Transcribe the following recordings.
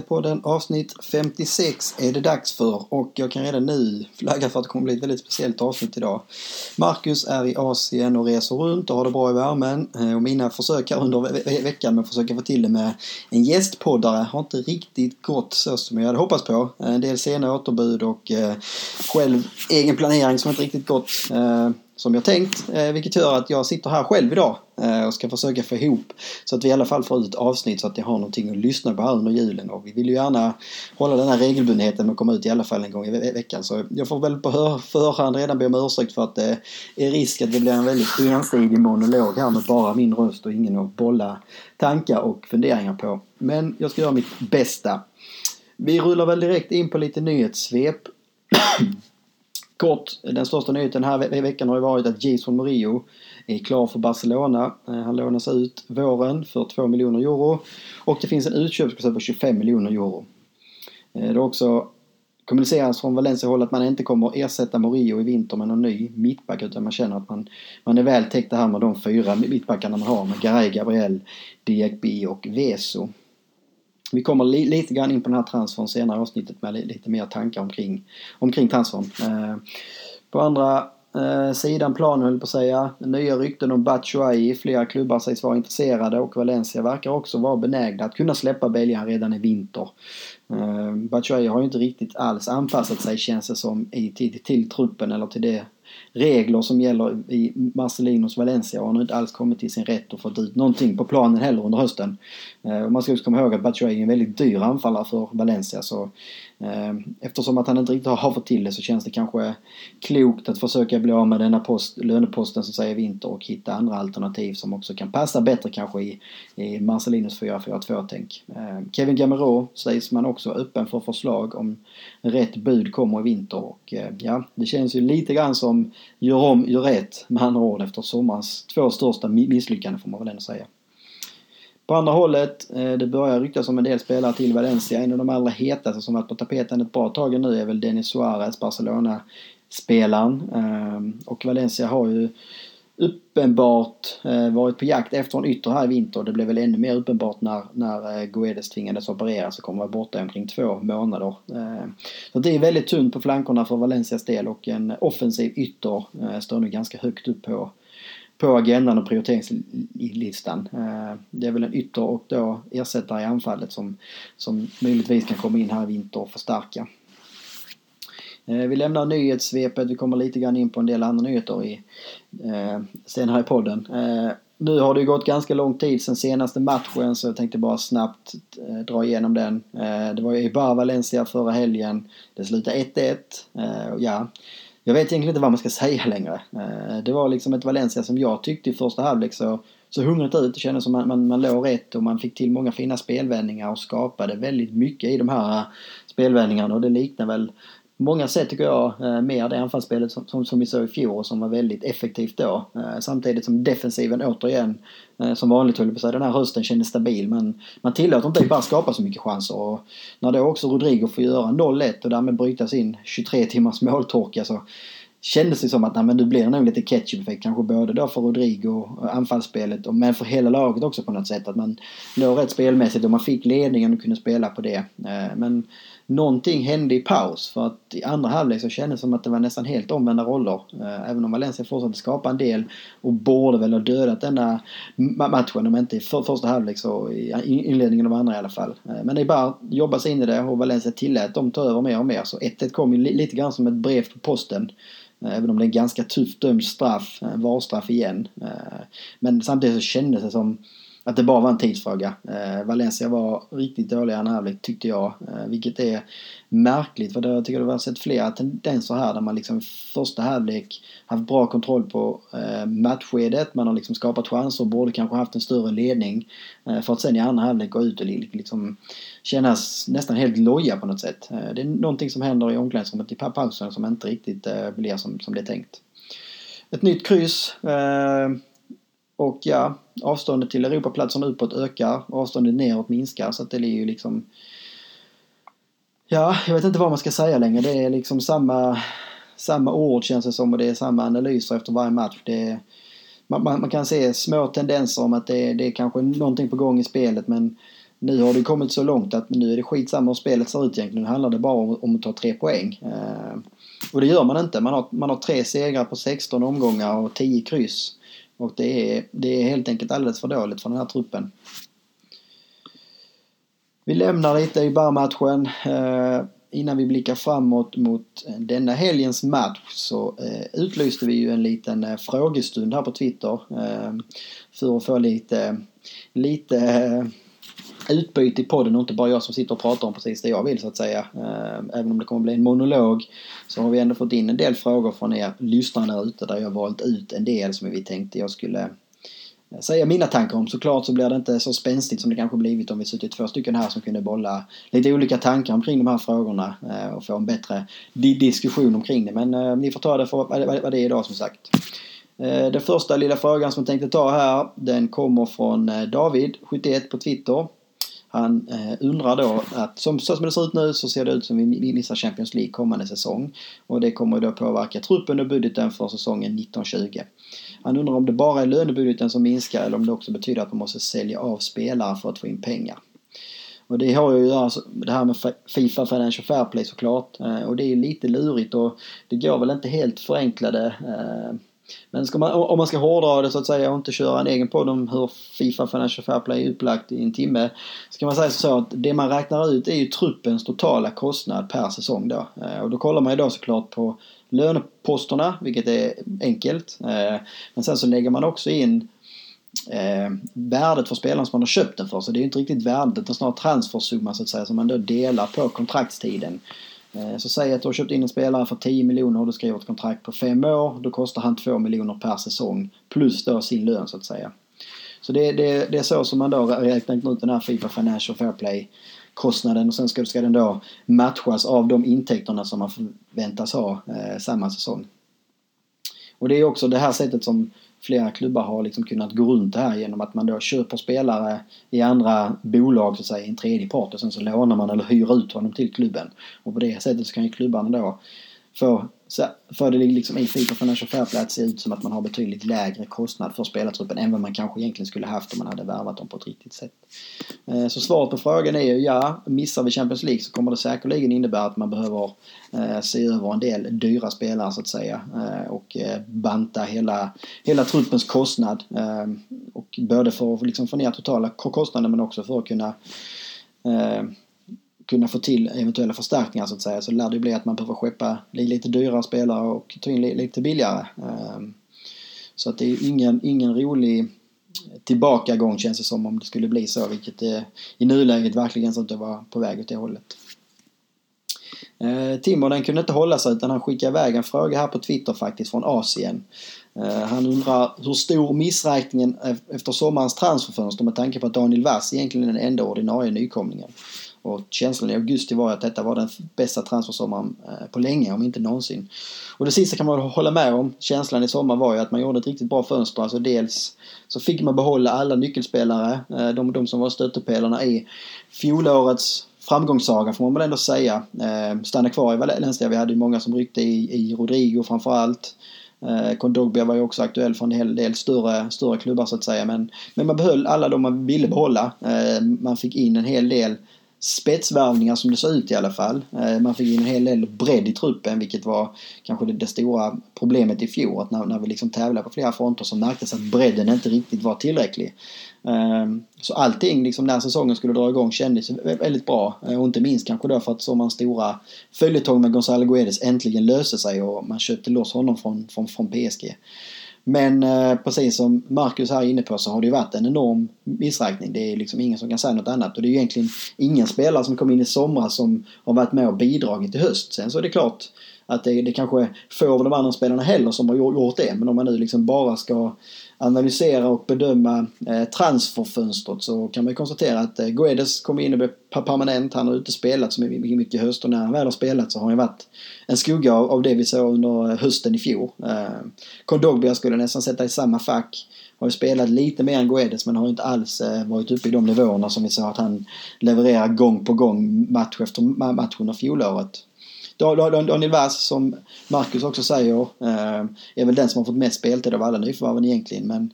till avsnitt 56 är det dags för och jag kan redan nu flagga för att det kommer bli ett väldigt speciellt avsnitt idag. Marcus är i Asien och reser runt och har det bra i värmen eh, och mina försök här under ve veckan med att försöka få till det med en gästpoddare har inte riktigt gått så som jag hade hoppats på. Eh, en del sena återbud och eh, själv egen planering som inte riktigt gått. Eh, som jag tänkt. Eh, vilket gör att jag sitter här själv idag eh, och ska försöka få ihop så att vi i alla fall får ut ett avsnitt så att jag har någonting att lyssna på här under julen. Och vi vill ju gärna hålla den här regelbundenheten med att komma ut i alla fall en gång i veckan. Så jag får väl på förhand redan be om ursäkt för att det är risk att det blir en väldigt ensidig monolog här med bara min röst och ingen att bolla tankar och funderingar på. Men jag ska göra mitt bästa. Vi rullar väl direkt in på lite nyhetssvep. Kort, den största nyheten den här veckan har ju varit att Jason Murillo är klar för Barcelona. Eh, han lånas ut våren för 2 miljoner euro och det finns en utköpsklausul på 25 miljoner euro. Eh, det har också kommunicerats från Valencia-håll att man inte kommer att ersätta Murillo i vinter med någon ny mittback utan man känner att man, man är väl täckt här med de fyra mittbackarna man har med Garay, Gabriel, Diakby och Veso. Vi kommer li lite grann in på den här transfern senare i avsnittet med lite mer tankar omkring, omkring transfern. Eh, på andra eh, sidan planen höll på att säga. Nya rykten om Batshuayi. Flera klubbar sägs vara intresserade och Valencia verkar också vara benägna att kunna släppa Belgien redan i vinter. Eh, Batshuayi har ju inte riktigt alls anpassat sig känns det som i, till, till truppen eller till det regler som gäller i Marcelinos Valencia och han har inte alls kommit till sin rätt och fått ut någonting på planen heller under hösten. Eh, och man ska också komma ihåg att Batshuayi är en väldigt dyr anfallare för Valencia så Ehm, eftersom att han inte riktigt har fått till det så känns det kanske klokt att försöka bli av med denna post, löneposten som säger vinter och hitta andra alternativ som också kan passa bättre kanske i, i Marcelinos 4-4-2-tänk. Ehm, Kevin Gamero sägs man också öppen för förslag om rätt bud kommer i vinter och eh, ja, det känns ju lite grann som gör om, gör rätt med andra ord efter sommarens två största misslyckanden får man väl ändå säga. På andra hållet, eh, det börjar ryktas om en del spelare till Valencia. En av de allra hetaste som varit på tapeten ett bra tag nu är väl Denis Suarez, Barcelona-spelaren. Ehm, och Valencia har ju uppenbart eh, varit på jakt efter en ytter här i vinter. Det blev väl ännu mer uppenbart när, när eh, Guedes tvingades opereras och kommer vara borta omkring två månader. Ehm, så det är väldigt tunt på flankerna för Valencias del och en offensiv ytter står nu ganska högt upp på på agendan och prioriteringslistan. Eh, det är väl en ytter och då ersättare i anfallet som, som möjligtvis kan komma in här i vinter och förstärka. Eh, vi lämnar nyhetssvepet, vi kommer lite grann in på en del andra nyheter i, eh, senare i podden. Nu har det gått ganska lång tid sedan senaste matchen så jag tänkte bara snabbt dra igenom den. Det var ju Ibar Valencia förra helgen. Det slutade 1-1. Ja, jag vet egentligen inte vad man ska säga längre. Eh, det var liksom ett Valencia som jag tyckte i första halvlek så, så hungrigt ut. Det kändes som man, man, man låg rätt och man fick till många fina spelvändningar och skapade väldigt mycket i de här eh, spelvändningarna och det liknar väl många sätt tycker jag eh, mer det anfallsspelet som, som, som vi såg i fjol och som var väldigt effektivt då. Eh, samtidigt som defensiven återigen, eh, som vanligt höll på sig den här hösten kändes stabil men man tillåter inte bara skapa så mycket chanser och när då också Rodrigo får göra 0-1 och därmed bryta sin 23 timmars måltorka så alltså, kändes det som att nej, men det blir nog lite ketchup-effekt kanske både då för Rodrigo, anfallsspelet, men för hela laget också på något sätt. Att man låg rätt spelmässigt och man fick ledningen och kunde spela på det. Men någonting hände i paus för att i andra halvlek så kändes det som att det var nästan helt omvända roller. Eh, även om Valencia fortsatte skapa en del och borde väl ha dödat denna matchen om inte i första halvlek så i inledningen av andra i alla fall. Eh, men det är bara jobba sig in i det och Valencia tillät dem ta över mer och mer så 1-1 kom ju lite grann som ett brev på posten. Eh, även om det är en ganska tufft dömd straff, varstraff igen. Men samtidigt så kändes det som att det bara var en tidsfråga. Eh, Valencia var riktigt dåliga i andra halvlek tyckte jag. Eh, vilket är märkligt för jag tycker det har sett flera tendenser här där man liksom första halvlek haft bra kontroll på eh, matchskedet. Man har liksom skapat chanser och borde kanske haft en större ledning. Eh, för att sen i andra halvlek gå ut och liksom kännas nästan helt loja på något sätt. Eh, det är någonting som händer i omklädningsrummet i pausen som inte riktigt eh, blir som, som det är tänkt. Ett nytt kryss. Eh, och ja, avståndet till Europaplatserna uppåt ökar och avståndet neråt minskar så att det är ju liksom... Ja, jag vet inte vad man ska säga längre. Det är liksom samma, samma ord känns det som och det är samma analyser efter varje match. Det är, man, man, man, kan se små tendenser om att det, det är kanske någonting på gång i spelet men nu har det kommit så långt att nu är det skitsamma hur spelet ser ut egentligen. Nu handlar det bara om, om att ta tre poäng. Eh, och det gör man inte. Man har, man har tre segrar på 16 omgångar och 10 kryss. Och det är, det är helt enkelt alldeles för dåligt för den här truppen. Vi lämnar lite i barmatchen. eh, Innan vi blickar framåt mot denna helgens match så eh, utlyste vi ju en liten eh, frågestund här på Twitter. Eh, för att få lite, lite eh, utbyte i podden och inte bara jag som sitter och pratar om precis det jag vill så att säga. Ehm, även om det kommer bli en monolog så har vi ändå fått in en del frågor från er lyssnare där ute där jag valt ut en del som vi tänkte jag skulle eh, säga mina tankar om. Såklart så blir det inte så spänstigt som det kanske blivit om vi suttit två stycken här som kunde bolla lite olika tankar omkring de här frågorna eh, och få en bättre diskussion omkring det. Men eh, ni får ta det för vad det är idag som sagt. Den första lilla frågan som jag tänkte ta här den kommer från David, 71 på Twitter. Han eh, undrar då att som, så som det ser ut nu så ser det ut som vi missar Champions League kommande säsong. Och det kommer då påverka truppen och budgeten för säsongen 1920. Han undrar om det bara är lönebudgeten som minskar eller om det också betyder att man måste sälja av spelare för att få in pengar. Och det har ju att göra det här med Fifa Financial Fair Play såklart. Eh, och det är lite lurigt och det går väl inte helt förenklade eh, men man, om man ska hårdra det så att säga och inte köra en egen podd om hur Fifa Financial Fair Play är upplagt i en timme. Så kan man säga så att det man räknar ut är ju truppens totala kostnad per säsong då. Eh, och då kollar man ju då såklart på löneposterna, vilket är enkelt. Eh, men sen så lägger man också in eh, värdet för spelaren som man har köpt den för. Så det är ju inte riktigt värdet utan snarare transfersumma så att säga som man då delar på kontraktstiden. Eh, så säg att du har köpt in en spelare för 10 miljoner och du skriver ett kontrakt på 5 år. Då kostar han 2 miljoner per säsong plus då sin lön så att säga. Så det, det, det är så som man då räknar ut den här Fifa Financial Fair Play kostnaden och sen ska, ska den då matchas av de intäkterna som man förväntas ha eh, samma säsong. Och det är också det här sättet som flera klubbar har liksom kunnat gå runt det här genom att man då köper spelare i andra bolag så att säga, i en tredje part och sen så lånar man eller hyr ut honom till klubben. Och på det sättet så kan ju klubbarna då få för det liksom i Fifa Financial Fair Play att se ut som att man har betydligt lägre kostnad för spelartruppen än vad man kanske egentligen skulle haft om man hade värvat dem på ett riktigt sätt. Eh, så svaret på frågan är ju ja, missar vi Champions League så kommer det säkerligen innebära att man behöver eh, se över en del dyra spelare så att säga eh, och banta hela, hela truppens kostnad. Och både för att liksom få ner totala kostnaden men också för att kunna kunna få till eventuella förstärkningar så att säga så lär det bli att man behöver skeppa lite dyrare spelare och ta in lite billigare. Ehm, så att det är ingen, ingen rolig tillbakagång känns det som om det skulle bli så vilket det i nuläget verkligen ser ut att vara på väg åt det hållet. Eh, Timo den kunde inte hålla sig utan han skickade iväg en fråga här på Twitter faktiskt från Asien. Ehm, han undrar hur stor missräkningen efter sommarens transferfönster med tanke på att Daniel Vass egentligen är den enda ordinarie nykomlingen. Och känslan i augusti var att detta var den bästa transfersommaren eh, på länge, om inte någonsin. Och det sista kan man hålla med om. Känslan i sommar var ju att man gjorde ett riktigt bra fönster. Alltså dels så fick man behålla alla nyckelspelare, eh, de, de som var stöttepelarna i fjolårets framgångssaga får man väl ändå säga. Eh, Stanna kvar i Valencia. Vi hade ju många som ryckte i, i Rodrigo framförallt. Kondogbia var ju också aktuell för en hel del större, större klubbar så att säga. Men, men man behöll alla de man ville behålla. Man fick in en hel del spetsvärvningar som det såg ut i alla fall. Eh, man fick in en hel del bredd i truppen vilket var kanske det, stora problemet i fjol. Att när, när vi liksom tävlade på flera fronter så märktes att bredden inte riktigt var tillräcklig. Ehm, så allting liksom när säsongen skulle dra igång kändes väldigt bra. Eh, och inte minst kanske då för att så man stora följetong med Gonzalo Guedes äntligen löste sig och man köpte loss honom från, från, från PSG. Men eh, precis som Marcus här är inne på så har det ju varit en enorm missräkning. Det är liksom ingen som kan säga något annat. Och det är ju egentligen ingen spelare som kom in i somras som har varit med och bidragit i höst. Sen så är det klart att det, det kanske är få av de andra spelarna heller som har gjort det. Men om man nu liksom bara ska analysera och bedöma eh, transferfönstret så kan man ju konstatera att eh, Guedes kommer in och blir permanent. Han har inte spelat så mycket i höst och när han väl har spelat så har han varit en skugga av, av det vi såg under eh, hösten i fjol. Eh, Kondogbia skulle nästan sätta i samma fack. Har ju spelat lite mer än Guedes men har inte alls eh, varit uppe i de nivåerna som vi såg att han levererar gång på gång match efter match under fjolåret. Daniel Vass som Marcus också säger eh, är väl den som har fått mest speltid av alla nyförvärven egentligen. Men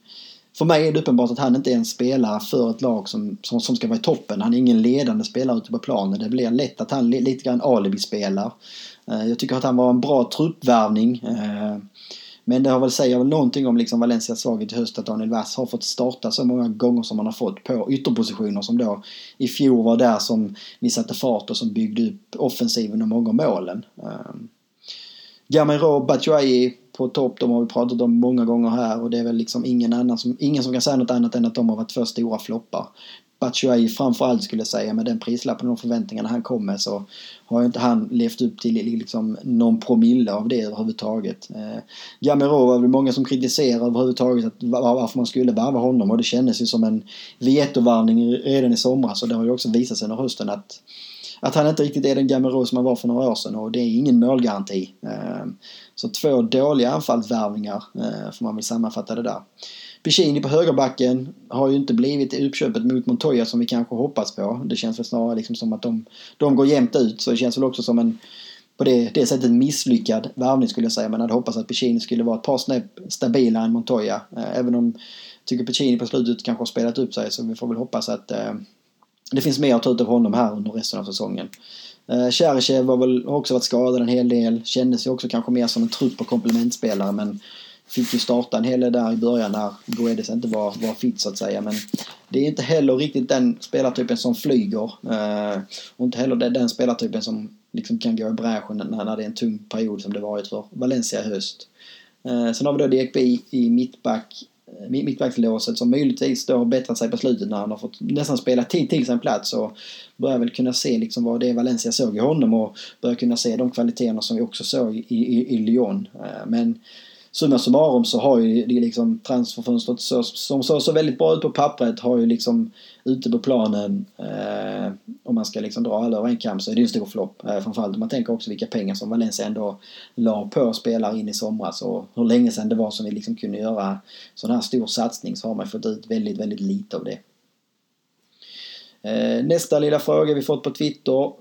för mig är det uppenbart att han inte är en spelare för ett lag som, som, som ska vara i toppen. Han är ingen ledande spelare ute på planen. Det blir lätt att han lite grann alibi-spelar. Eh, jag tycker att han var en bra truppvärvning. Ehm, men det har väl, säger väl någonting om liksom Valencias svaghet i höst att Daniel Vass har fått starta så många gånger som han har fått på ytterpositioner som då i fjol var där som vi satte fart och som byggde upp offensiven och många målen. Ehm, Gamero, Batshuayi på topp, de har vi pratat om många gånger här och det är väl liksom ingen annan som, ingen som kan säga något annat än att de har varit två stora floppar. Batshuayi framförallt skulle jag säga med den prislappen och de förväntningarna han kom med så har ju inte han levt upp till liksom någon promille av det överhuvudtaget. Eh, Gamero var det många som kritiserade överhuvudtaget att varför man skulle varva honom och det kändes ju som en vetovarning redan i somras och det har ju också visat sig under hösten att att han inte riktigt är den Gamero som han var för några år sedan och det är ingen målgaranti. Eh, så två dåliga anfallsvärvningar eh, får man väl sammanfatta det där. Piccini på högerbacken har ju inte blivit uppköpet mot Montoya som vi kanske hoppats på. Det känns väl snarare liksom som att de, de går jämnt ut så det känns väl också som en på det, det sättet misslyckad värvning skulle jag säga. Man hade hoppats att Piccini skulle vara ett par snäpp stabilare än Montoya. Eh, även om jag tycker Piccini på slutet kanske har spelat upp sig så vi får väl hoppas att eh, det finns mer att ta ut av honom här under resten av säsongen. Eh, har väl också varit skadad en hel del. Kändes ju också kanske mer som en trupp och komplementspelare men fick ju starta en hel del där i början när Guedes inte var, var fit så att säga. Men det är inte heller riktigt den spelartypen som flyger. Eh, och inte heller den spelartypen som liksom kan gå i bräschen när, när det är en tung period som det varit för Valencia i höst. Eh, sen har vi då Diekby i mittback eh, mittbackslåset som möjligtvis då har bättrat sig på slutet när han har fått nästan spela tid till sin plats och börjar väl kunna se liksom vad det är Valencia såg i honom och börjar kunna se de kvaliteterna som vi också såg i, i, i Lyon. Eh, men summa summarum så har ju det liksom transferfönstret så, som såg så väldigt bra ut på pappret har ju liksom ute på planen eh, om man ska liksom dra alla över en kam så är det ju en stor flopp. Eh, framförallt om man tänker också vilka pengar som Valencia ändå la på spelare in i somras och hur länge sedan det var som vi liksom kunde göra sån här stor satsning så har man fått ut väldigt, väldigt lite av det. Eh, nästa lilla fråga vi fått på Twitter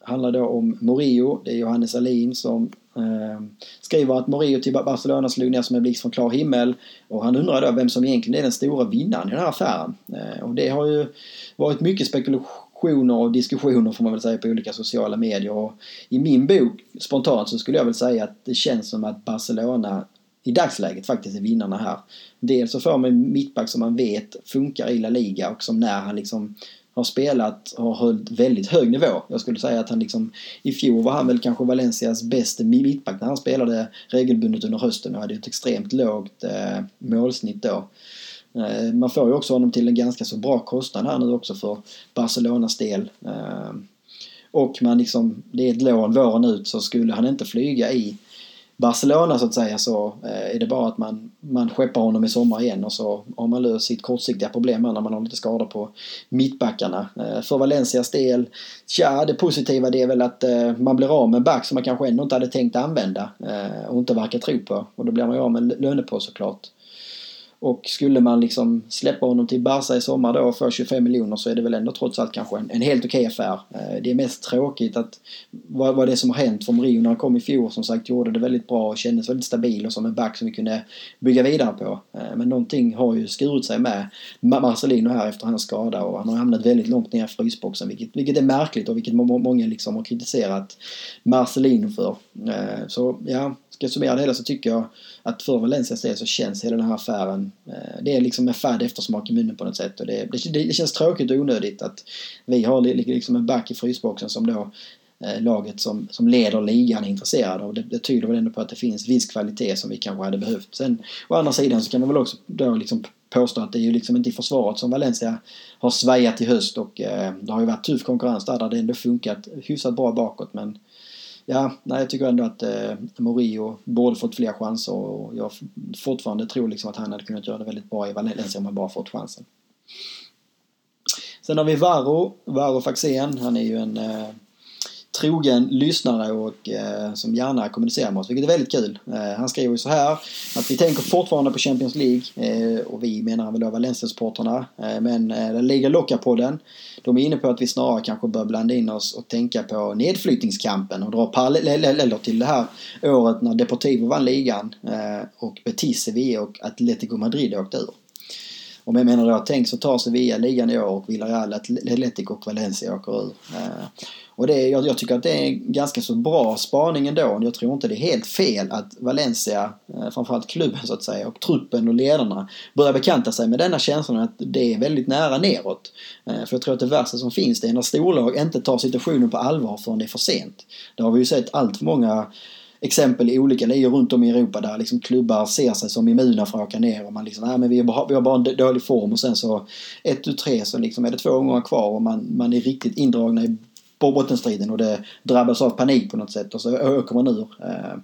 handlar då om Morio. Det är Johannes Alin som Ehm, skriver att Morio till Barcelona slog ner som en blixt från klar himmel. Och han undrar då vem som egentligen är den stora vinnaren i den här affären. Ehm, och det har ju varit mycket spekulationer och diskussioner får man väl säga på olika sociala medier. Och I min bok, spontant, så skulle jag väl säga att det känns som att Barcelona i dagsläget faktiskt är vinnarna här. Dels så får man mittback som man vet funkar i La Liga och som när han liksom har spelat har hållit väldigt hög nivå. Jag skulle säga att han liksom i fjol var han väl kanske Valencias bästa mittback när han spelade regelbundet under hösten och hade ett extremt lågt eh, målsnitt då. Eh, man får ju också honom till en ganska så bra kostnad här nu också för Barcelonas del. Eh, och man liksom, det är ett lån våren ut så skulle han inte flyga i Barcelona så att säga så eh, är det bara att man, man skeppar honom i sommar igen och så har man löst sitt kortsiktiga problem här när man har lite skador på mittbackarna. Eh, för Valencias del, tja det positiva det är väl att eh, man blir av med en back som man kanske ändå inte hade tänkt använda och inte verkar tro på. Och då blir man ju av med lön på såklart. Och skulle man liksom släppa honom till Barca i sommar då för 25 miljoner så är det väl ändå trots allt kanske en, en helt okej okay affär. Eh, det är mest tråkigt att vad, vad det som har hänt från Rio när han kom i fjol som sagt gjorde det väldigt bra och kändes väldigt stabil och som en back som vi kunde bygga vidare på. Eh, men någonting har ju skurit sig med Marcelino här efter hans skada och han har hamnat väldigt långt ner i frysboxen vilket, vilket är märkligt och vilket många liksom har kritiserat Marcelino för. Eh, så ja, ska jag summera det hela så tycker jag att för Valencias del så känns hela den här affären, eh, det är liksom en färd eftersmak i munnen på något sätt. Och det, det, det känns tråkigt och onödigt att vi har liksom en back i frysboxen som då eh, laget som, som leder ligan är intresserade av. Det, det tyder väl ändå på att det finns viss kvalitet som vi kanske hade behövt. Sen å andra sidan så kan man väl också då liksom påstå att det är ju liksom inte i försvaret som Valencia har svajat i höst och eh, det har ju varit tuff konkurrens där, där det ändå funkat hyfsat bra bakåt men ja, nej, jag tycker ändå att eh, Morio borde fått fler chanser och jag fortfarande tror liksom att han hade kunnat göra det väldigt bra i Valencia om han bara fått chansen. Sen har vi Varro, Varro Faxén. Han är ju en eh, trogen lyssnare och eh, som gärna kommunicerar med oss, vilket är väldigt kul. Eh, han skriver ju så här att vi tänker fortfarande på Champions League eh, och vi menar väl då Valencia-supportrarna. Eh, men eh, Liga Locka-podden, de är inne på att vi snarare kanske bör blanda in oss och tänka på nedflyttningskampen och dra paralleller till det här året när Deportivo vann ligan eh, och Betis Sevilla och Atletico Madrid åkte ur. Och jag menar då, tänk så tar Sevilla ligan i år och Villarreal, Atletico och Valencia åker ur. Eh, och det, jag, jag, tycker att det är en ganska så bra spaning ändå. Jag tror inte det är helt fel att Valencia, eh, framförallt klubben så att säga, och truppen och ledarna börjar bekanta sig med denna känslan att det är väldigt nära neråt. Eh, för jag tror att det värsta som finns det är när storlag inte tar situationen på allvar förrän det är för sent. Det har vi ju sett allt för många exempel i olika ligor runt om i Europa där liksom klubbar ser sig som immuna för att åka ner och man liksom, nej men vi, har, vi har bara en dålig form och sen så ett, tu, tre så liksom är det två gånger kvar och man, man är riktigt indragna i bottenstriden och det drabbas av panik på något sätt och så åker man ur. Eh,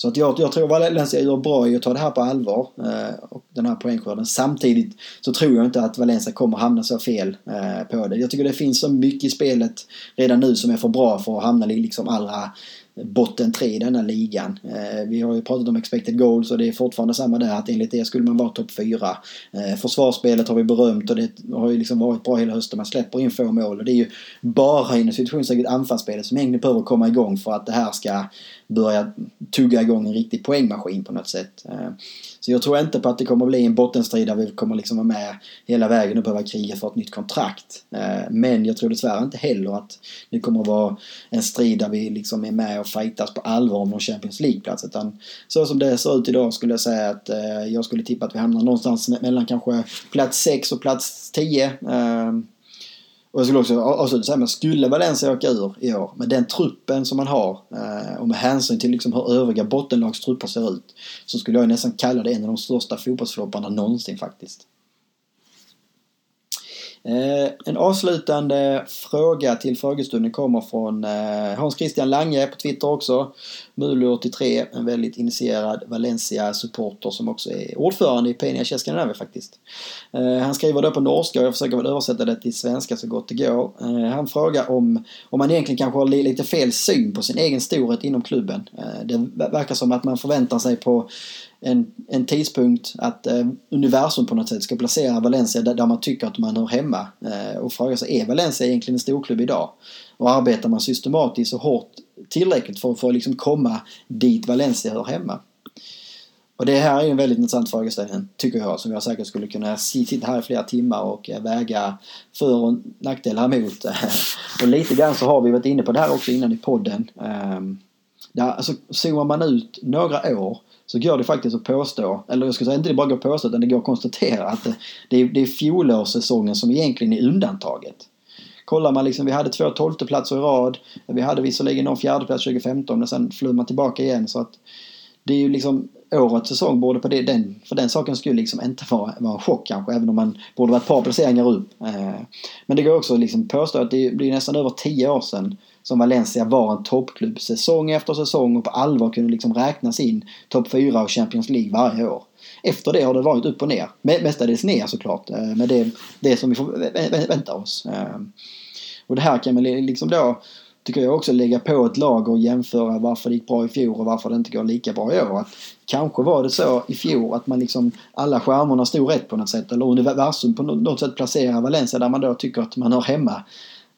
så att jag, jag tror Valencia gör bra i att ta det här på allvar. Eh, och den här poängskörden. Samtidigt så tror jag inte att Valencia kommer hamna så fel eh, på det. Jag tycker det finns så mycket i spelet redan nu som är för bra för att hamna liksom allra botten tre i denna ligan. Eh, vi har ju pratat om expected goals och det är fortfarande samma där att enligt det skulle man vara topp fyra. Eh, försvarsspelet har vi berömt och det har ju liksom varit bra hela hösten. Man släpper in få mål och det är ju bara inom situationssäkert anfallsspelet som egentligen behöver komma igång för att det här ska börja tugga igång en riktig poängmaskin på något sätt. Eh, så jag tror inte på att det kommer bli en bottenstrid där vi kommer liksom vara med hela vägen och behöva kriga för ett nytt kontrakt. Eh, men jag tror dessvärre inte heller att det kommer att vara en strid där vi liksom är med och fightas på allvar om någon Champions League-plats. Utan så som det ser ut idag skulle jag säga att eh, jag skulle tippa att vi hamnar någonstans mellan kanske plats 6 och plats 10. Och jag skulle också avsluta säga, men skulle Valencia åka ur i år med den truppen som man har eh, och med hänsyn till liksom hur övriga bottenlagstrupper ser ut så skulle jag nästan kalla det en av de största fotbollsflopparna någonsin faktiskt. Eh, en avslutande fråga till frågestunden kommer från eh, Hans Christian Lange på Twitter också. Mulo83, en väldigt initierad Valencia-supporter som också är ordförande i Peña Cescanave faktiskt. Eh, han skriver då på norska och jag försöker väl översätta det till svenska så gott det går. Eh, han frågar om, om man egentligen kanske har lite fel syn på sin egen storhet inom klubben. Eh, det verkar som att man förväntar sig på en, en tidpunkt att eh, universum på något sätt ska placera Valencia där, där man tycker att man hör hemma. Eh, och fråga sig, är Valencia egentligen en storklubb idag? Och arbetar man systematiskt och hårt tillräckligt för, för att liksom komma dit Valencia hör hemma? Och det här är en väldigt intressant frågeställning, tycker jag, som jag säkert skulle kunna sitta här i flera timmar och eh, väga för och nackdelar emot. och lite grann så har vi varit inne på det här också innan i podden. Ehm, Ja, alltså, zoomar man ut några år så går det faktiskt att påstå, eller jag ska säga inte det bara går att påstå utan det går att konstatera att det, det, är, det är fjolårssäsongen som egentligen är undantaget. Kollar man liksom, vi hade två tolfteplatser i rad. Vi hade visserligen någon fjärdeplats 2015 men sen flög man tillbaka igen så att det är ju liksom årets säsong borde på det, den, för den saken skulle liksom inte vara, vara en chock kanske även om man borde vara ett par placeringar upp. Eh, men det går också liksom påstå att det blir nästan över tio år sedan som Valencia var en toppklubb säsong efter säsong och på allvar kunde liksom räknas in topp 4 och Champions League varje år. Efter det har det varit upp och ner. Mestadels ner såklart. Eh, men det är det som vi får vänta oss. Eh, och det här kan man liksom då tycker jag också lägga på ett lag och jämföra varför det gick bra i fjol och varför det inte går lika bra i år. Att kanske var det så i fjol att man liksom alla stjärnorna stod rätt på något sätt eller universum på något sätt placerar Valencia där man då tycker att man hör hemma.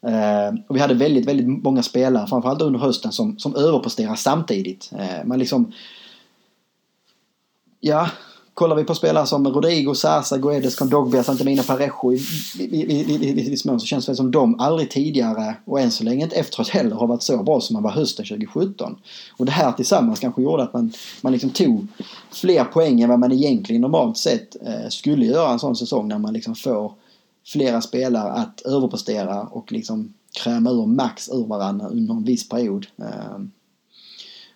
Eh, och vi hade väldigt, väldigt många spelare, framförallt under hösten, som, som överpresterar samtidigt. Eh, man liksom... Ja, kollar vi på spelare som Rodrigo, Sasa, Guedes, Kondogbia, Santemina, Parejo i, i, i, i, så känns det som de aldrig tidigare och än så länge inte efteråt heller har varit så bra som man var hösten 2017. Och det här tillsammans kanske gjorde att man, man liksom tog fler poäng än vad man egentligen normalt sett eh, skulle göra en sån säsong när man liksom får flera spelare att överprestera och liksom kräma ur max ur varandra under en viss period. Ehm,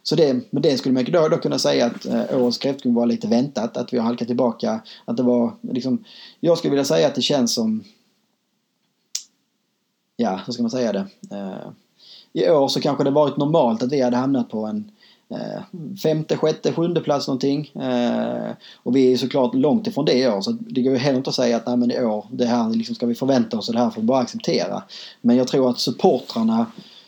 så det, med det skulle man då, då kunna säga att eh, årets kräftgång var lite väntat, att vi har halkat tillbaka. Att det var liksom, jag skulle vilja säga att det känns som, ja hur ska man säga det? Eh, I år så kanske det varit normalt att vi hade hamnat på en Eh, femte, sjätte, sjunde plats någonting. Eh, och vi är såklart långt ifrån det i år så det går ju heller inte att säga att nej men i år, det här liksom ska vi förvänta oss och det här får vi bara acceptera. Men jag tror att supportrarna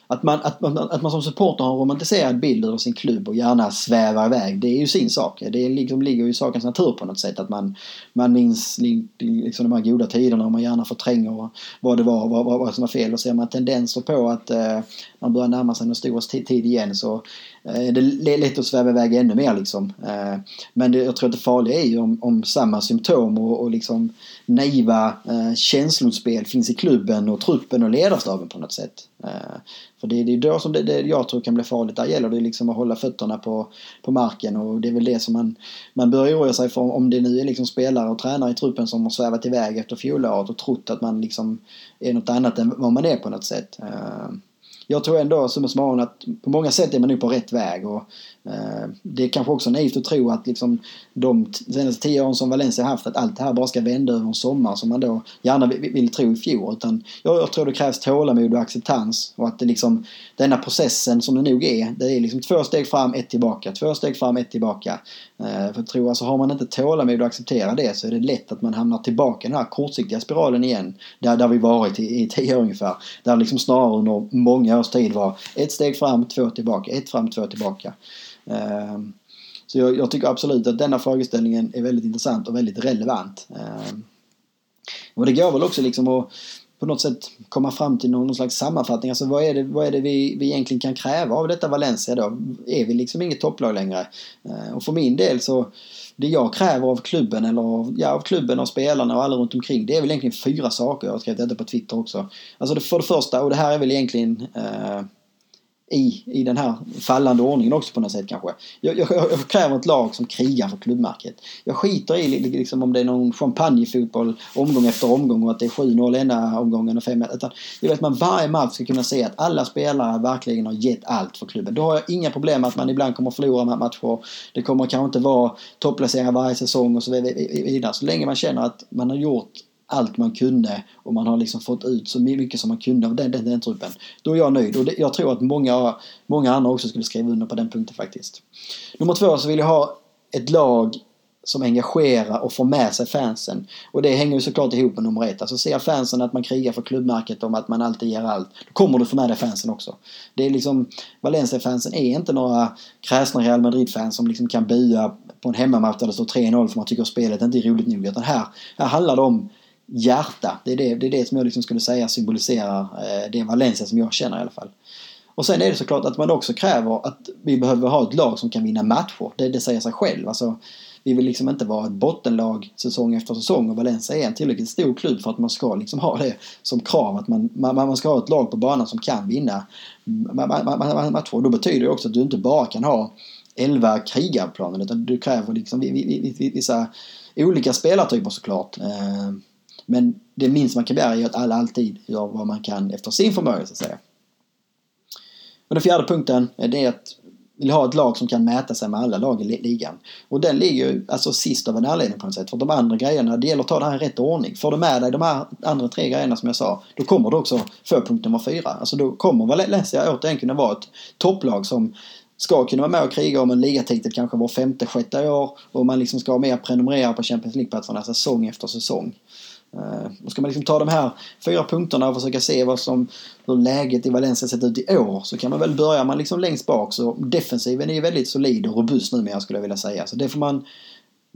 att man, att, man, att man som supporter har en romantiserad bild av sin klubb och gärna svävar iväg. Det är ju sin sak. Det liksom, ligger ju i sakens natur på något sätt. Att man, man minns liksom de här goda tiderna och man gärna förtränger vad det var vad, vad, som var fel. Och ser man tendenser på att eh, man börjar närma sig den stor tid igen så Eh, det är lätt att sväva iväg ännu mer liksom. Eh, men det, jag tror att det farliga är ju om, om samma symptom och, och liksom naiva eh, känslospel finns i klubben och truppen och ledarstaben på något sätt. Eh, för det, det är då som det, det, jag tror kan bli farligt. Där gäller det liksom att hålla fötterna på, på marken och det är väl det som man, man bör oroa sig för om det nu är liksom spelare och tränare i truppen som har svävat iväg efter fjolåret och trott att man liksom är något annat än vad man är på något sätt. Eh, jag tror ändå summa summarum att på många sätt är man nu på rätt väg. Och, Eh, det är kanske också naivt att tro att liksom, de senaste tio åren som Valencia haft att allt det här bara ska vända över en sommar som man då gärna vill, tro i fjol. Utan jag, tror det krävs tålamod och acceptans. Och att det liksom, denna processen som det nog är, det är liksom två steg fram, ett tillbaka. Två steg fram, ett tillbaka. Eh, för jag tror alltså har man inte tålamod och acceptera det så är det lätt att man hamnar tillbaka i den här kortsiktiga spiralen igen. Där, där vi varit i, i tio år ungefär. Där liksom snarare under många års tid var ett steg fram, två tillbaka, ett fram, två tillbaka. Ehm, så jag, jag, tycker absolut att denna frågeställningen är väldigt intressant och väldigt relevant. Ehm, och det går väl också liksom att på något sätt komma fram till någon slags sammanfattning. Alltså vad är det, vad är det vi, vi egentligen kan kräva av detta Valencia då? Är vi liksom inget topplag längre? Ehm, och för min del så det jag kräver av klubben eller av, ja, av klubben och spelarna och alla runt omkring det är väl egentligen fyra saker. Jag har skrivit detta på Twitter också. Alltså det, för det första, och det här är väl egentligen eh, i, i den här fallande ordningen också på något sätt kanske. Jag, jag, jag kräver ett lag som krigar för klubbmärket. Jag skiter i liksom om det är någon champagnefotboll omgång efter omgång och att det är 7-0 ena omgången och 5-1, utan Jag vet att man varje match ska kunna se att alla spelare verkligen har gett allt för klubben. Då har jag inga problem med att man ibland kommer att förlora matcher. Det kommer kanske inte vara topplaceringar varje säsong och så vidare. Så länge man känner att man har gjort allt man kunde och man har liksom fått ut så mycket som man kunde av den, den, den truppen. Då är jag nöjd och det, jag tror att många, många andra också skulle skriva under på den punkten faktiskt. Nummer två så vill jag ha ett lag som engagerar och får med sig fansen. Och det hänger ju såklart ihop med nummer ett. Alltså ser fansen att man krigar för klubbmärket om att man alltid ger allt. Då kommer du få med dig fansen också. Det är liksom Valencia-fansen är inte några kräsna Real Madrid-fans som liksom kan bua på en hemmamatch där det står 3-0 för man tycker att spelet inte är roligt nog. Utan här, här handlar det om hjärta. Det är det, det, är det som jag liksom skulle säga symboliserar eh, det Valencia som jag känner i alla fall. Och sen är det såklart att man också kräver att vi behöver ha ett lag som kan vinna matcher. Det, det säger sig själv. Alltså, vi vill liksom inte vara ett bottenlag säsong efter säsong och Valencia är en tillräckligt stor klubb för att man ska liksom ha det som krav att man, man, man ska ha ett lag på banan som kan vinna matcher. Då betyder det också att du inte bara kan ha 11 krigarplaner utan du kräver liksom vissa olika spelartyper såklart. Eh, men det minsta man kan begära är att alla alltid gör vad man kan efter sin förmåga så att säga. Och den fjärde punkten eh, det är att vill ha ett lag som kan mäta sig med alla lag i ligan. Och den ligger ju alltså sist av en anledning på något sätt. För de andra grejerna, det gäller att ta det här i rätt ordning. Får du med dig de här andra tre grejerna som jag sa, då kommer du också få punkt nummer fyra. Alltså då kommer Valencia återigen kunna vara ett topplag som ska kunna vara med och kriga om en ligatitel kanske var femte, sjätte år. Och man liksom ska vara med och prenumerera på Champions League-platserna säsong efter säsong. Eh, och ska man liksom ta de här fyra punkterna och försöka se vad som, hur läget i Valencia sett ut i år så kan man väl börja man liksom längst bak. Så defensiven är ju väldigt solid och robust numera skulle jag vilja säga. Så det får man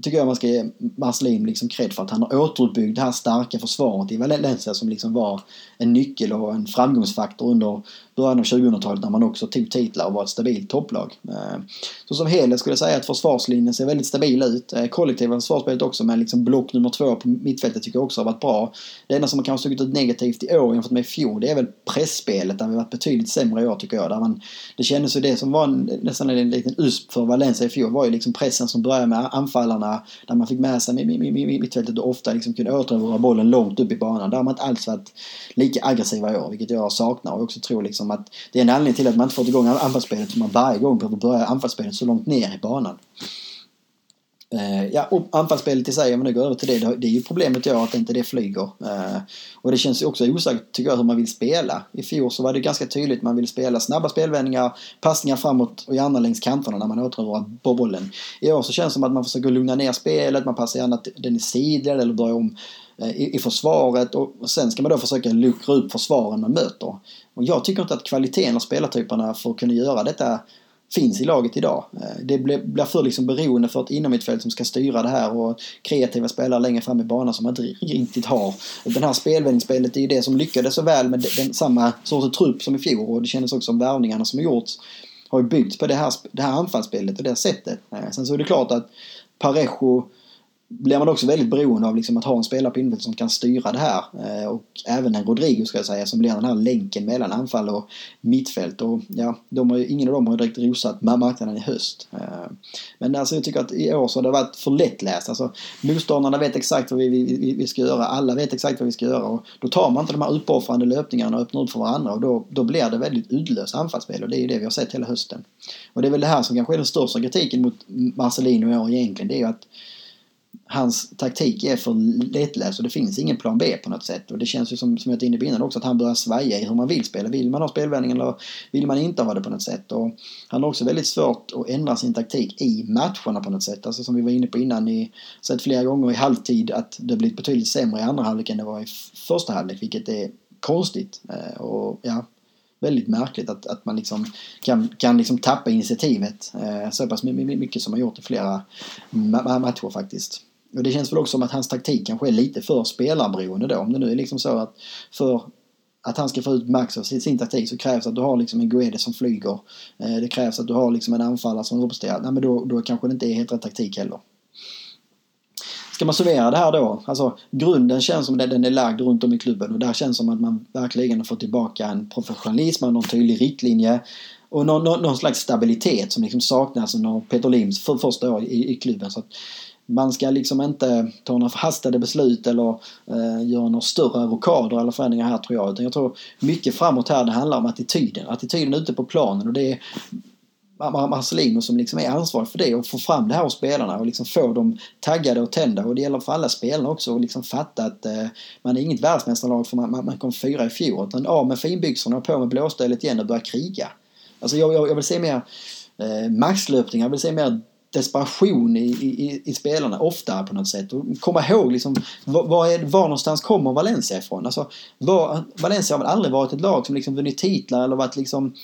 tycker jag man ska ge Marcelin liksom cred för att han har återuppbyggt det här starka försvaret i Valencia som liksom var en nyckel och en framgångsfaktor under början av 2000-talet när man också tog titlar och var ett stabilt topplag. Eh, så som helhet skulle jag säga att försvarslinjen ser väldigt stabil ut. Eh, kollektiva försvarsspelet också med liksom block nummer två på mittfältet tycker jag också har varit bra. Det enda som har kanske stuckit ut negativt i år jämfört med i fjol det är väl pressspelet där vi varit betydligt sämre i år tycker jag. Där man, det kändes ju det som var en, nästan en liten USP för Valencia i fjol var ju liksom pressen som började med anfallarna där man fick med sig mittfältet och ofta liksom kunde återerövra bollen långt upp i banan. Där har man inte alls varit lika aggressiva i år vilket jag saknar och också tror liksom Liksom att det är en anledning till att man inte fått igång anfallsspelet. man varje gång behöver börja anfallsspelet så långt ner i banan. Uh, ja, och anfallsspelet i sig, om man nu går över till det, det är ju problemet då att inte det flyger. Uh, och det känns ju också osäkert, tycker jag, hur man vill spela. I fjol så var det ganska tydligt, man vill spela snabba spelvändningar, passningar framåt och gärna längs kanterna när man återerövrar bollen. I år så känns det som att man försöker lugna ner spelet, man passar gärna den i sidled eller drar om uh, i, i försvaret och sen ska man då försöka luckra upp försvaren man möter. Och jag tycker inte att kvaliteten av spelartyperna för att kunna göra detta finns i laget idag. Eh, det blir för liksom beroende för ett innermittfält som ska styra det här och kreativa spelare längre fram i banan som man inte riktigt har. Den här spelvändningsspelet är ju det som lyckades så väl med den, samma sorts trupp som i fjol och det kändes också som värvningarna som har gjorts har ju byggts på det här, det här anfallsspelet och det sättet. Eh, sen så är det klart att Parejo blir man också väldigt beroende av liksom att ha en spelare på innerfältet som kan styra det här. Eh, och även en Rodrigo ska jag säga som blir den här länken mellan anfall och mittfält. Och ja, de har ju, ingen av dem har direkt rosat marknaden i höst. Eh, men alltså jag tycker att i år så har det varit för lättläst. Alltså motståndarna vet exakt vad vi, vi, vi ska göra. Alla vet exakt vad vi ska göra. Och då tar man inte de här uppoffrande löpningarna och öppnar upp för varandra. Och då, då blir det väldigt uddlöst anfallsspel. Och det är ju det vi har sett hela hösten. Och det är väl det här som kanske är den största kritiken mot Marcelino i år egentligen. Det är ju att hans taktik är för lättläst och det finns ingen plan B på något sätt. Och det känns ju som, som jag var inne på innan också, att han börjar svaja i hur man vill spela. Vill man ha spelvändning eller vill man inte ha det på något sätt? Och han har också väldigt svårt att ändra sin taktik i matcherna på något sätt. Alltså som vi var inne på innan, i, sett flera gånger i halvtid att det blivit betydligt sämre i andra halvlek än det var i första halvlek, vilket är konstigt. Eh, och ja, väldigt märkligt att, att man liksom kan, kan liksom tappa initiativet eh, så pass mycket som man gjort i flera matcher faktiskt. Och det känns väl också som att hans taktik kanske är lite för spelarberoende då. Om det nu är liksom så att för att han ska få ut max av sin, taktik så krävs att du har liksom en Guede som flyger. Eh, det krävs att du har liksom en anfallare som uppställer. Nej men då, då kanske det inte är helt rätt taktik heller. Ska man summera det här då? Alltså grunden känns som den är lagd runt om i klubben och där känns som att man verkligen har fått tillbaka en professionalism och någon tydlig riktlinje. Och någon, någon, någon slags stabilitet som liksom saknas under Peter Lims för, första år i, i klubben. Så att man ska liksom inte ta några förhastade beslut eller eh, göra några större rockader eller förändringar här tror jag. Utan jag tror mycket framåt här det handlar om attityden. Attityden ute på planen och det är Marcelino som liksom är ansvarig för det och få fram det här hos spelarna och liksom få dem taggade och tända. Och det gäller för alla spelarna också att liksom fatta att eh, man är inget världsmästarlag för man, man, man kom fyra i fjol. Utan av med finbyxorna och på med blåstället igen och börja kriga. Alltså jag, jag, jag vill se mer eh, maxlöpningar, jag vill se mer desperation i, i, i spelarna ofta på något sätt. Och komma ihåg liksom, var, är, var någonstans kommer Valencia ifrån? Alltså, var, Valencia har väl aldrig varit ett lag som liksom vunnit titlar eller varit liksom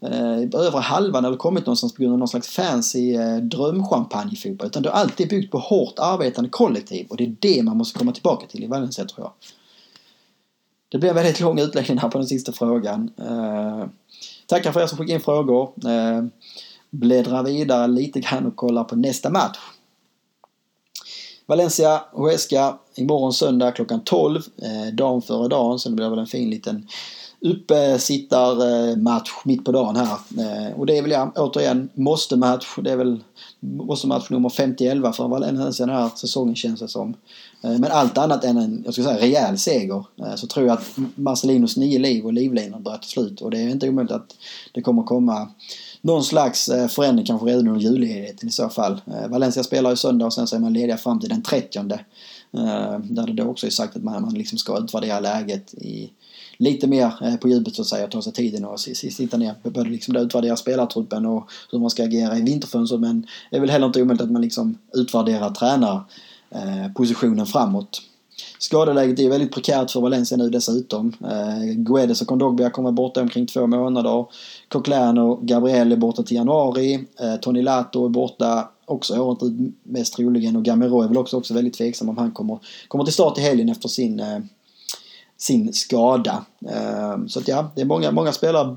eh, övre halvan eller kommit någonstans på grund av någon slags fancy eh, drömchampagnefotboll. Utan det har alltid byggt på hårt arbetande kollektiv och det är det man måste komma tillbaka till i Valencia tror jag. Det blev en väldigt lång utläggning här på den sista frågan. Eh, tackar för er som skickade in frågor. Eh, bläddrar vidare lite grann och kollar på nästa match. Valencia, Huesca imorgon söndag klockan 12. Eh, dagen före dagen så det blir väl en fin liten uppesittarmatch eh, mitt på dagen här. Eh, och det är väl ja, återigen måste-match. Det är väl måste-match nummer 50-11 för Valencia den här säsongen känns det som. Eh, men allt annat än en, jag ska säga, rejäl seger så tror jag att Marcelinos nio liv och livlinor börjar ta slut. Och det är inte omöjligt att det kommer komma någon slags förändring kanske redan under julledigheten i så fall. Valencia spelar ju söndag och sen så är man lediga fram till den 30. Där det då också är sagt att man, man liksom ska utvärdera läget i lite mer eh, på djupet så att säga. Ta sig tiden och sitta ner. Både liksom utvärdera spelartruppen och hur man ska agera i vinterfönstret. Men det är väl heller inte omöjligt att man liksom utvärderar tränarpositionen eh, framåt. Skadeläget är väldigt prekärt för Valencia nu dessutom. Eh, Guedes och Kondogbia kommer borta omkring två månader. Coquelin och Gabriel är borta till januari. Eh, Tony Lato är borta också året ut mest troligen och Gamero är väl också, också väldigt tveksam om han kommer, kommer till start i helgen efter sin, eh, sin skada. Ehm, så att ja, det är många, många spelare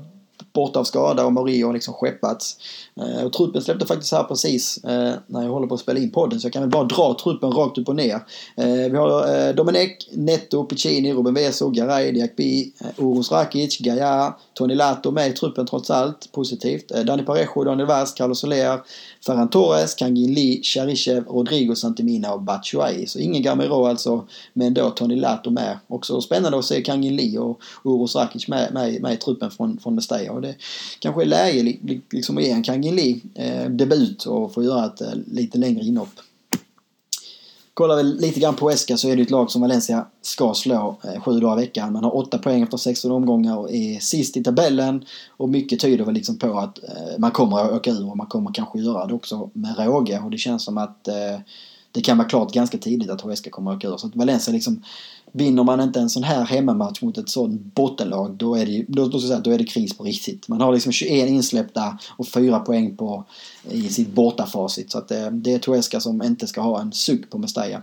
borta av skada och Mario har liksom skeppats. Ehm, och truppen släppte faktiskt här precis eh, när jag håller på att spela in podden så jag kan väl bara dra truppen rakt upp och ner. Ehm, vi har eh, Domenech, Netto, Piccini, Ruben Veso, Garay, Diakby, eh, Oros Rakic, Gaia, Tony Lato med i truppen trots allt. Positivt. Eh, Dani Parejo, Daniel Vaz, Carlos Soler, Ferran Torres, Kangin Lee, Cherichev, Rodrigo Santimina och Batshuayi. Så ingen Gamero alltså, men då Tony Lato med. Också spännande att se Kangin Lee och Uros Rakic med, med, med i truppen från, från Mestalla. Och det kanske är läge liksom att ge en Kangin Lee eh, debut och få göra ett eh, lite längre inhopp. Kollar vi lite grann på Esca så är det ett lag som Valencia ska slå eh, sju dagar i veckan. Man har åtta poäng efter 16 omgångar och är sist i tabellen. Och mycket tyder väl liksom på att eh, man kommer att åka ur och man kommer kanske göra det också med råge. Och det känns som att eh, det kan vara klart ganska tidigt att HSK kommer att åka ur. Så att Valencia liksom Vinner man inte en sån här hemmamatch mot ett sånt bottenlag då är det, då, då, säga, då är det kris på riktigt. Man har liksom 21 insläppta och 4 poäng på, i sitt bortafacit. Så att eh, det, det är Tuesca som inte ska ha en suck på Mestalla.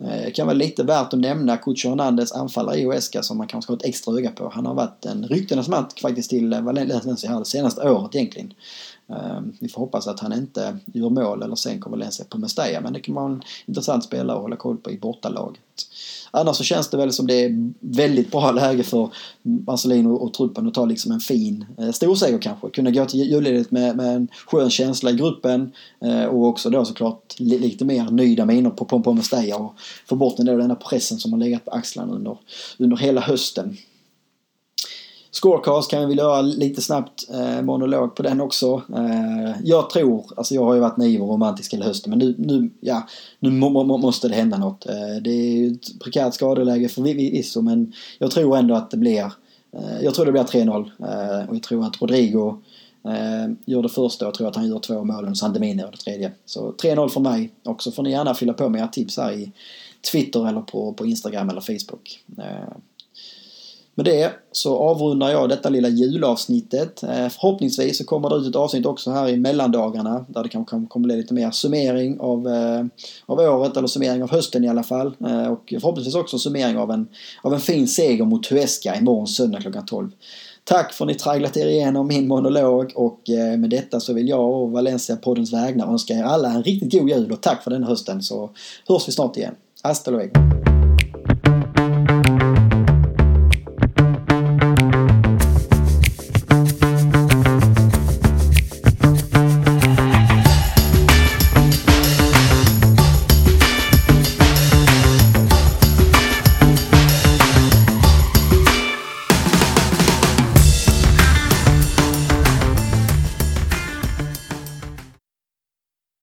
Eh, kan vara lite värt att nämna Cucho Hernandez anfallare i Oesca som man kanske har ett extra öga på. Han har varit en ryktenas man faktiskt till eh, Valencia här det senaste året egentligen. Eh, vi får hoppas att han inte gör mål eller sen kommer Valencia på Mestalla men det kan vara en intressant spelare att hålla koll på i bortalaget. Annars så känns det väl som det är väldigt bra läge för Marcelino och truppen att ta liksom en fin eh, storseger kanske. Kunna gå till julledigt med, med en skön känsla i gruppen eh, och också då såklart lite mer nöjda miner på Pompom Mestalla och få bort den där den pressen som har legat på axlarna under, under hela hösten. Scorecast kan vi göra lite snabbt eh, monolog på den också. Eh, jag tror, alltså jag har ju varit naiv och romantisk hela hösten men nu, nu, ja, nu må, må, måste det hända något. Eh, det är ju ett prekärt skadeläge förvisso men jag tror ändå att det blir, eh, jag tror det blir 3-0 eh, och jag tror att Rodrigo eh, gör det första och jag tror att han gör två mål och Sandemini gör det tredje. Så 3-0 för mig och så får ni gärna fylla på med era tips här i Twitter eller på, på Instagram eller Facebook. Eh, med det så avrundar jag detta lilla julavsnittet. Eh, förhoppningsvis så kommer det ut ett avsnitt också här i mellandagarna där det kanske kommer bli lite mer summering av, eh, av året eller summering av hösten i alla fall. Eh, och förhoppningsvis också summering av en, av en fin seger mot Huesca imorgon söndag klockan 12. Tack för att ni tragglat er igenom min monolog och med detta så vill jag och Valencia-poddens vägnar önska er alla en riktigt god jul och tack för den hösten så hörs vi snart igen. Hasta luego!